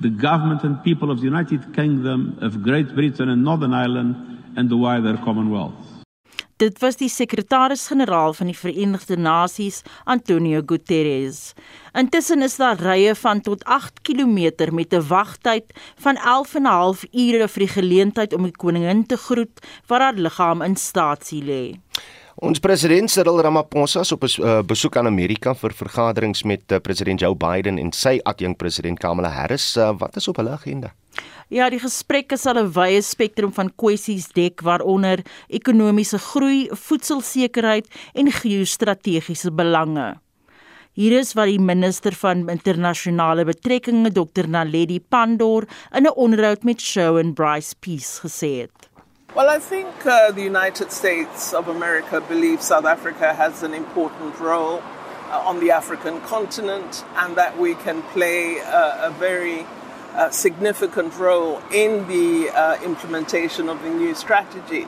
R: the government and people of the United Kingdom of Great Britain and Northern Ireland and the wider Commonwealth.
Q: Dit was die sekretaris-generaal van die Verenigde Nasies, Antonio Guterres. Intussen is daar rye van tot 8 km met 'n wagtyd van 11 en 'n half ure vir die geleentheid om die koningin te groet waar haar liggaam in staatsie lê.
B: Ons president Cyril Ramaphosa is op 'n uh, besoek aan Amerika vir vergaderings met uh, president Joe Biden en sy adjunk president Kamala Harris. Uh, wat is op hulle agenda?
Q: Ja, die gesprekke sal 'n wye spektrum van kwessies dek waaronder ekonomiese groei, voedselsekerheid en geostrategiese belange. Hier is wat die minister van internasionale betrekkinge, Dr Naledi Pandor, in 'n onderhoud met Show and Bryce Peace gesê het.
S: Well, I think uh, the United States of America believes South Africa has an important role uh, on the African continent and that we can play uh, a very uh, significant role in the uh, implementation of the new strategy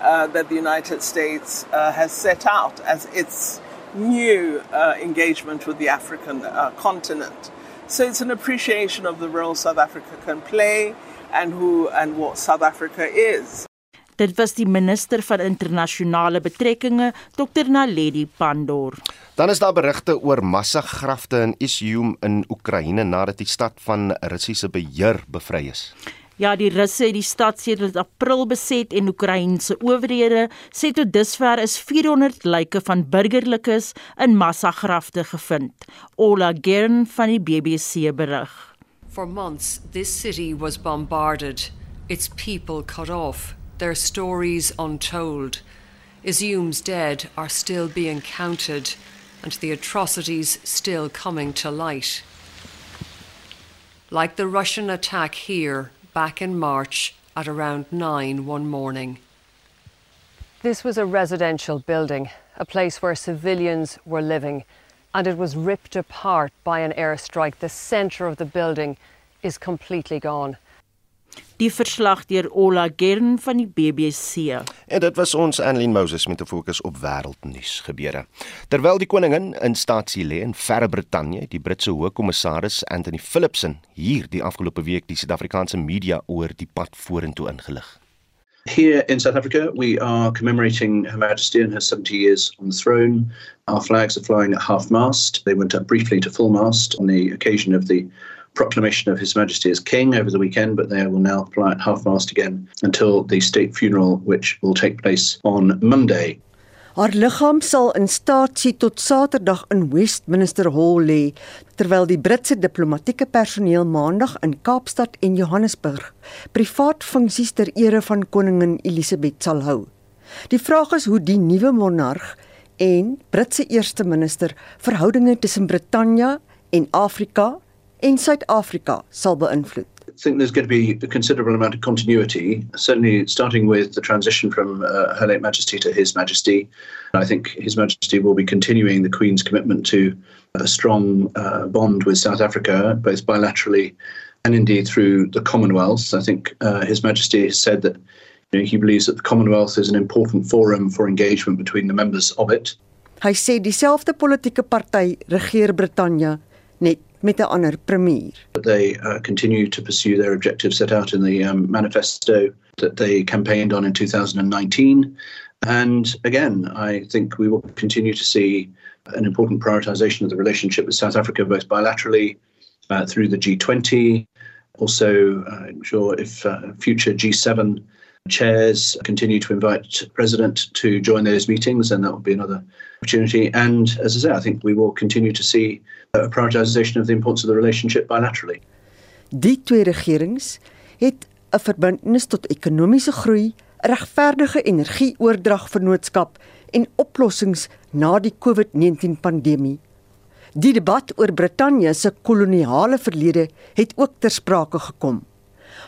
S: uh, that the United States has set out as its new engagement with the African continent. So it's an appreciation of the role South Africa can play and who and what South Africa is.
Q: Dit was die minister van internasionale betrekkinge, Dr Naledi Pandor.
B: Dan is daar berigte oor massagrafte in Izium in Oekraïne nadat die stad van Russiese beheer bevry is.
Q: Ja, die Russe het die stad sedert April beset en Oekraïense owerhede sê tot dusver is 400 lyke van burgerlikes in massagrafte gevind. Ola Gern van die BBC berig.
T: For months this city was bombarded, its people cut off their stories untold. Izium's dead are still being counted, and the atrocities still coming to light. Like the Russian attack here back in March at around 9 one morning. This was a residential building, a place where civilians were living, and it was ripped apart by an airstrike. The centre of the building is completely gone.
Q: Die verslag deur Ola Gern van die BBC.
B: En dit was ons Annelien Moses met 'n fokus op wêreldnuus gebeure. Terwyl die koningin in staatsie lê in Verre Brittanje, die Britse hoofkommissaris Anthony Phillipson hier die afgelope week die Suid-Afrikaanse media oor die pad vorentoe ingelig.
U: Here in South Africa, we are commemorating Her Majesty and her 70 years on the throne. Our flags are flying at half mast. They went up briefly to full mast on the occasion of the proclamation of His Majesty as King over the weekend, but they will now fly at half mast again until the state funeral, which will take place on Monday.
V: Haar liggaam sal in staatsie tot Saterdag in Westminster Hall lê, terwyl die Britse diplomatieke personeel Maandag in Kaapstad en Johannesburg privaat funksies ter ere van koningin Elisabeth sal hou. Die vraag is hoe die nuwe monarg en Britse eerste minister verhoudinge tussen Brittanje en Afrika en Suid-Afrika sal beïnvloed.
U: I think there's going to be a considerable amount of continuity, certainly starting with the transition from uh, Her Late Majesty to His Majesty. I think His Majesty will be continuing the Queen's commitment to a strong uh, bond with South Africa, both bilaterally and indeed through the Commonwealth. I think uh, His Majesty has said that you know, he believes that the Commonwealth is an important forum for engagement between the members of it.
V: Hy sê dieselfde politieke party regeer Brittanje net met 'n ander premier.
U: They uh, continue to pursue their objectives set out in the um, manifesto that they campaigned on in 2019. And again, I think we will continue to see an important prioritization of the relationship with South Africa, both bilaterally uh, through the G20. Also, uh, I'm sure if uh, future G7 chairs continue to invite president to join those meetings, then that will be another opportunity. And as I say, I think we will continue to see a prioritization of the importance of the relationship bilaterally.
V: Die twee regerings het 'n verbintenis tot ekonomiese groei, regverdige energieoordrag vennootskap en oplossings na die COVID-19 pandemie. Die debat oor Brittanje se koloniale verlede het ook ter sprake gekom.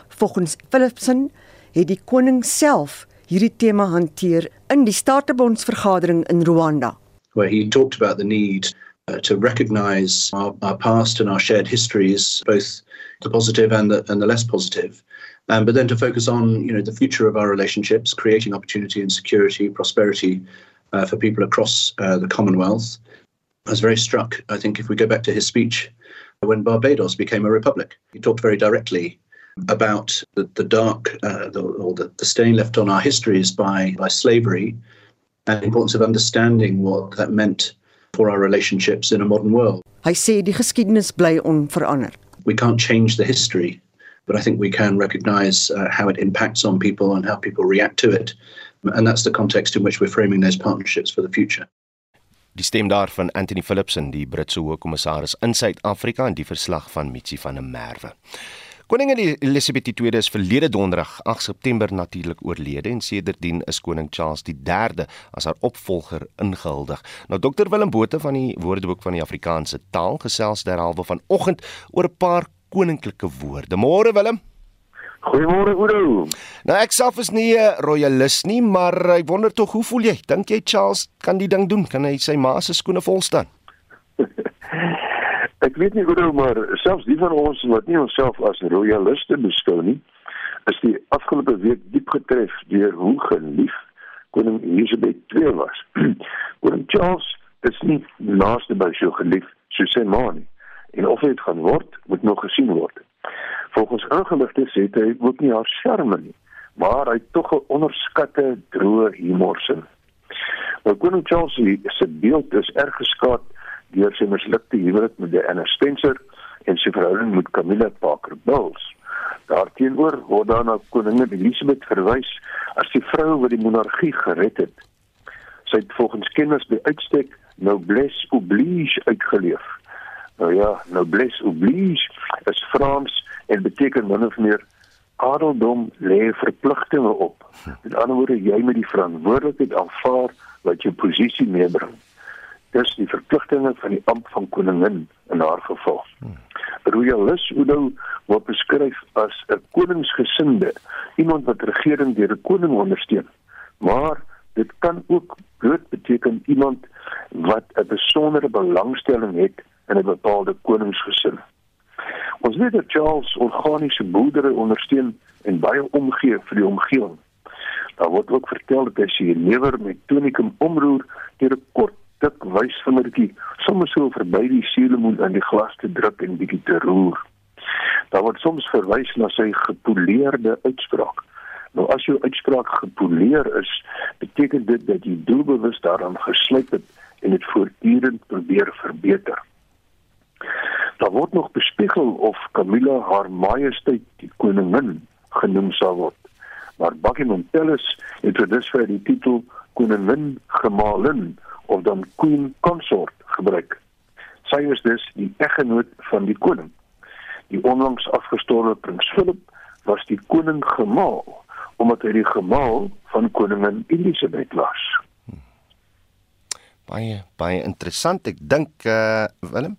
V: Volgens Philipson het die koning self hierdie tema hanteer in die Statebondsvergadering in Rwanda.
U: Where he talked about the need uh, to recognize our, our past and our shared histories, both the positive and the, and the less positive. Um, but then to focus on, you know, the future of our relationships, creating opportunity and security, prosperity uh, for people across uh, the Commonwealth. I was very struck, I think, if we go back to his speech when Barbados became a republic. He talked very directly about the, the dark uh, the, or the, the stain left on our histories by, by slavery and the importance of understanding what that meant for our relationships in a modern world.
V: Hy sê die geskiedenis bly onverander.
U: We can't change the history, but I think we can recognize uh, how it impacts on people and how people react to it. And that's the context in which we're framing those partnerships for the future.
B: Die stem daarvan Anthony Philipson, die Britse hoogkommissaris in Suid-Afrika en die verslag van Mitsi van der Merwe. Koningin Elizabeth II is verlede donderdag 8 September natuurlik oorlede en sedertdien is koning Charles III as haar opvolger ingehuldig. Nou Dr Willem Botha van die Woordeboek van die Afrikaanse taal gesels derhalwe vanoggend oor 'n paar koninklike woorde. Môre Willem.
W: Goeiemôre Oudo.
B: Nou ek self is nie 'n royalis nie, maar ek wonder tog hoe voel jy? Dink jy Charles kan die ding doen? Kan hy sy ma se skoene vol staan? *laughs*
W: Ek weet nie hoe maar selfs die van ons wat nie onsself as royaliste beskou nie, is die afgelope week diep getref deur hoe gelief koning Elizabeth II was. *clears throat* koning Charles is nie naaste by so gelief soos sy ma nie. En of dit gaan word, moet nog gesien word. Volgens ingeligte sê hy ook nie haar charme nie, maar hy tog 'n onderskatte droë humor sin. Nou koning Charles se beeld is erg geskaad deur sy mislukte huwelik met Diana Spencer en sy verhouding met Camilla Parker Bowles. Daarteenoor word dan na koningin Elizabeth verwys as die vrou wat die monargie gered het. Sy het volgens kenners by uitstek noblesse oblige uitgeleef. Nou ja, noblesse oblige is Frans en beteken min of meer adeldom lê verpligtinge op. Met ander woorde, jy moet die verantwoordelikheid aanvaar wat jou posisie meebring dis die verpligtinge van die amp van koningin in haar geval. Royalis Udo word beskryf as 'n koningsgesinde, iemand wat regering deur 'n koning ondersteun. Maar dit kan ook groot beteken iemand wat 'n besondere belangstelling het in 'n bepaalde koningsgesin. Ons weet dat Charles organiese boerdery ondersteun en baie omgee vir die omgewing. Daar word ook vertel dat hy sy lewer met tonikum omroer deur 'n kort dik wysvingertjie sommer so verby die suurlemoen in die glas te druk en bietjie te roer. Daar word soms verwys na sy gepoleerde uitspraak. Nou as jou uitspraak gepoleer is, beteken dit dat jy doelbewus daaraan gesluit het en dit voortdurend probeer verbeter. Daar word nog bespiegel of Camilla haar majesteit die koningin genoem sal word. Maar Buckingham Palace het tot dusver die titel koningin gemalin of dan queen consort gebruik. Sy is dus die eggenoot van die koning. Die onlangs afgestorwe prins Philip was die koning gemaal omdat hy die gemaal van koningin Elisabeth was.
B: Baie baie interessant. Ek dink uh Willem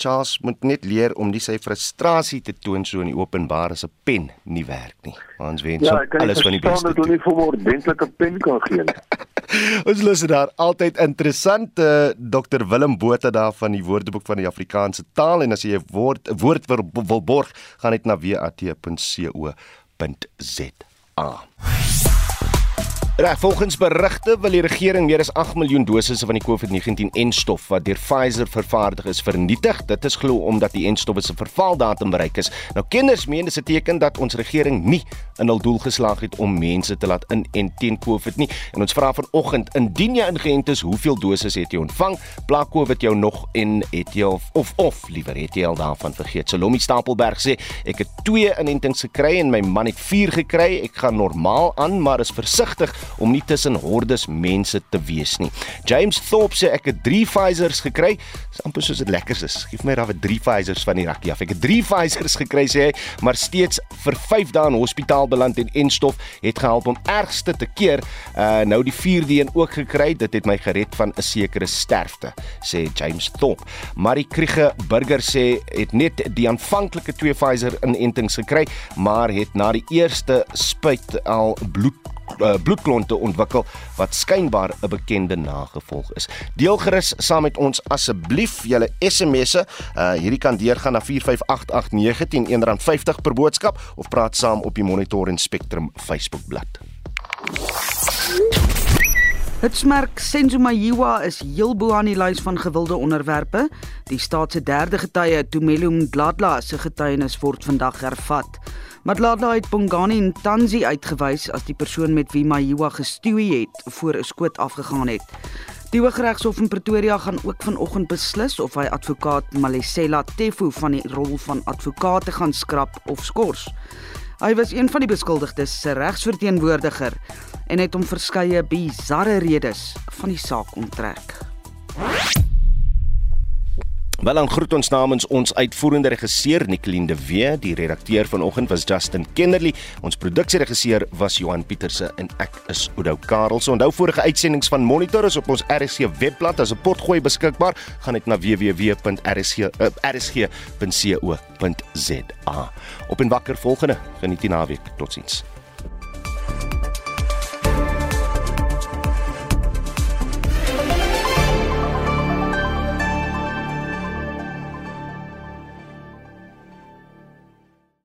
B: Charles moet net leer om nie sy frustrasie te toon so in die openbaar as 'n pen nie werk nie. Ons wens
W: ja,
B: alles van die beste.
W: Ja, ek kan nie vir 'n ordentlike pen kan gee nie. *laughs* *laughs*
B: Ons luister daar altyd interessante uh, Dr Willem Botha daar van die Woordeboek van die Afrikaanse taal en as jy 'n woord woord wil, wil borg, gaan net na wat.co.za. Reg, volgens berigte wil die regering meer as 8 miljoen dosisse van die COVID-19-enstof wat deur Pfizer vervaardig is vernietig. Dit is glo omdat die enstof se vervaldatum bereik is. Nou kenners meen dit is 'n teken dat ons regering nie in hul doel geslaag het om mense te laat inent teen COVID nie. En ons vra vanoggend, indien jy ingeënt is, hoeveel dosisse het jy ontvang? Plaak COVID jou nog en het jy of of, of liewer het jy al daarvan vergeet? Salomi Stapelberg sê, ek het 2 inentings gekry en my man het 4 gekry. Ek gaan normaal aan, maar is versigtig om nie tussen hordes mense te wees nie. James Thorpe sê ek het 3 Pfizer's gekry. Dis amper soos dit lekker is. Geef my daai 3 Pfizer's van die rakkie af. Ek het 3 Pfizer's gekry sê hy, maar steeds vir 5 dae in hospitaal beland en enstof het gehelp om ergste te keer. Uh nou die 4de een ook gekry. Dit het my gered van 'n sekere sterfte, sê James Thorpe. Marie Kriege Burger sê het net die aanvanklike 2 Pfizer inentings gekry, maar het na die eerste spuit al bloed uh, bloedklonte ontwikkel wat skynbaar 'n bekende nagevolg is. Deel gerus saam met ons asseblief julle SMS'e. Uh, hierdie kan deurgaan na 45889 R1.50 per boodskap of praat saam op die Monitor en Spectrum Facebook bladsy.
X: Hitsmerk Senzumayiwa is heel bo aan die lys van gewilde onderwerpe. Die staat se derde getuie, Tumelo Mdladla, se getuienis word vandag hervat. Madlala het Bongani en Tanzi uitgewys as die persoon met wie Mayiwa gestoei het voor 'n skoot afgegaan het. Die Hooggeregshof in Pretoria gaan ook vanoggend beslis of hy advokaat Malesela Tefu van die rol van advokaat te gaan skrap of skors. Hy was een van die beskuldigdes se regsverteenwoordiger en het hom verskeie bizarre redes van die saak onttrek.
B: Wel dan groet ons namens ons uitvoerende regisseur Nicoline de Wee, die redakteur vanoggend was Justin Kennerly, ons produksieregisseur was Johan Pieterse en ek is Oudou Karels. Onthou vorige uitsendings van Monitor is op ons RSG webblad as 'n potgooi beskikbaar. Gaan net na www.rsg.rsg.co.za. Op en wakker volgende. Geniet die naweek. Totsiens.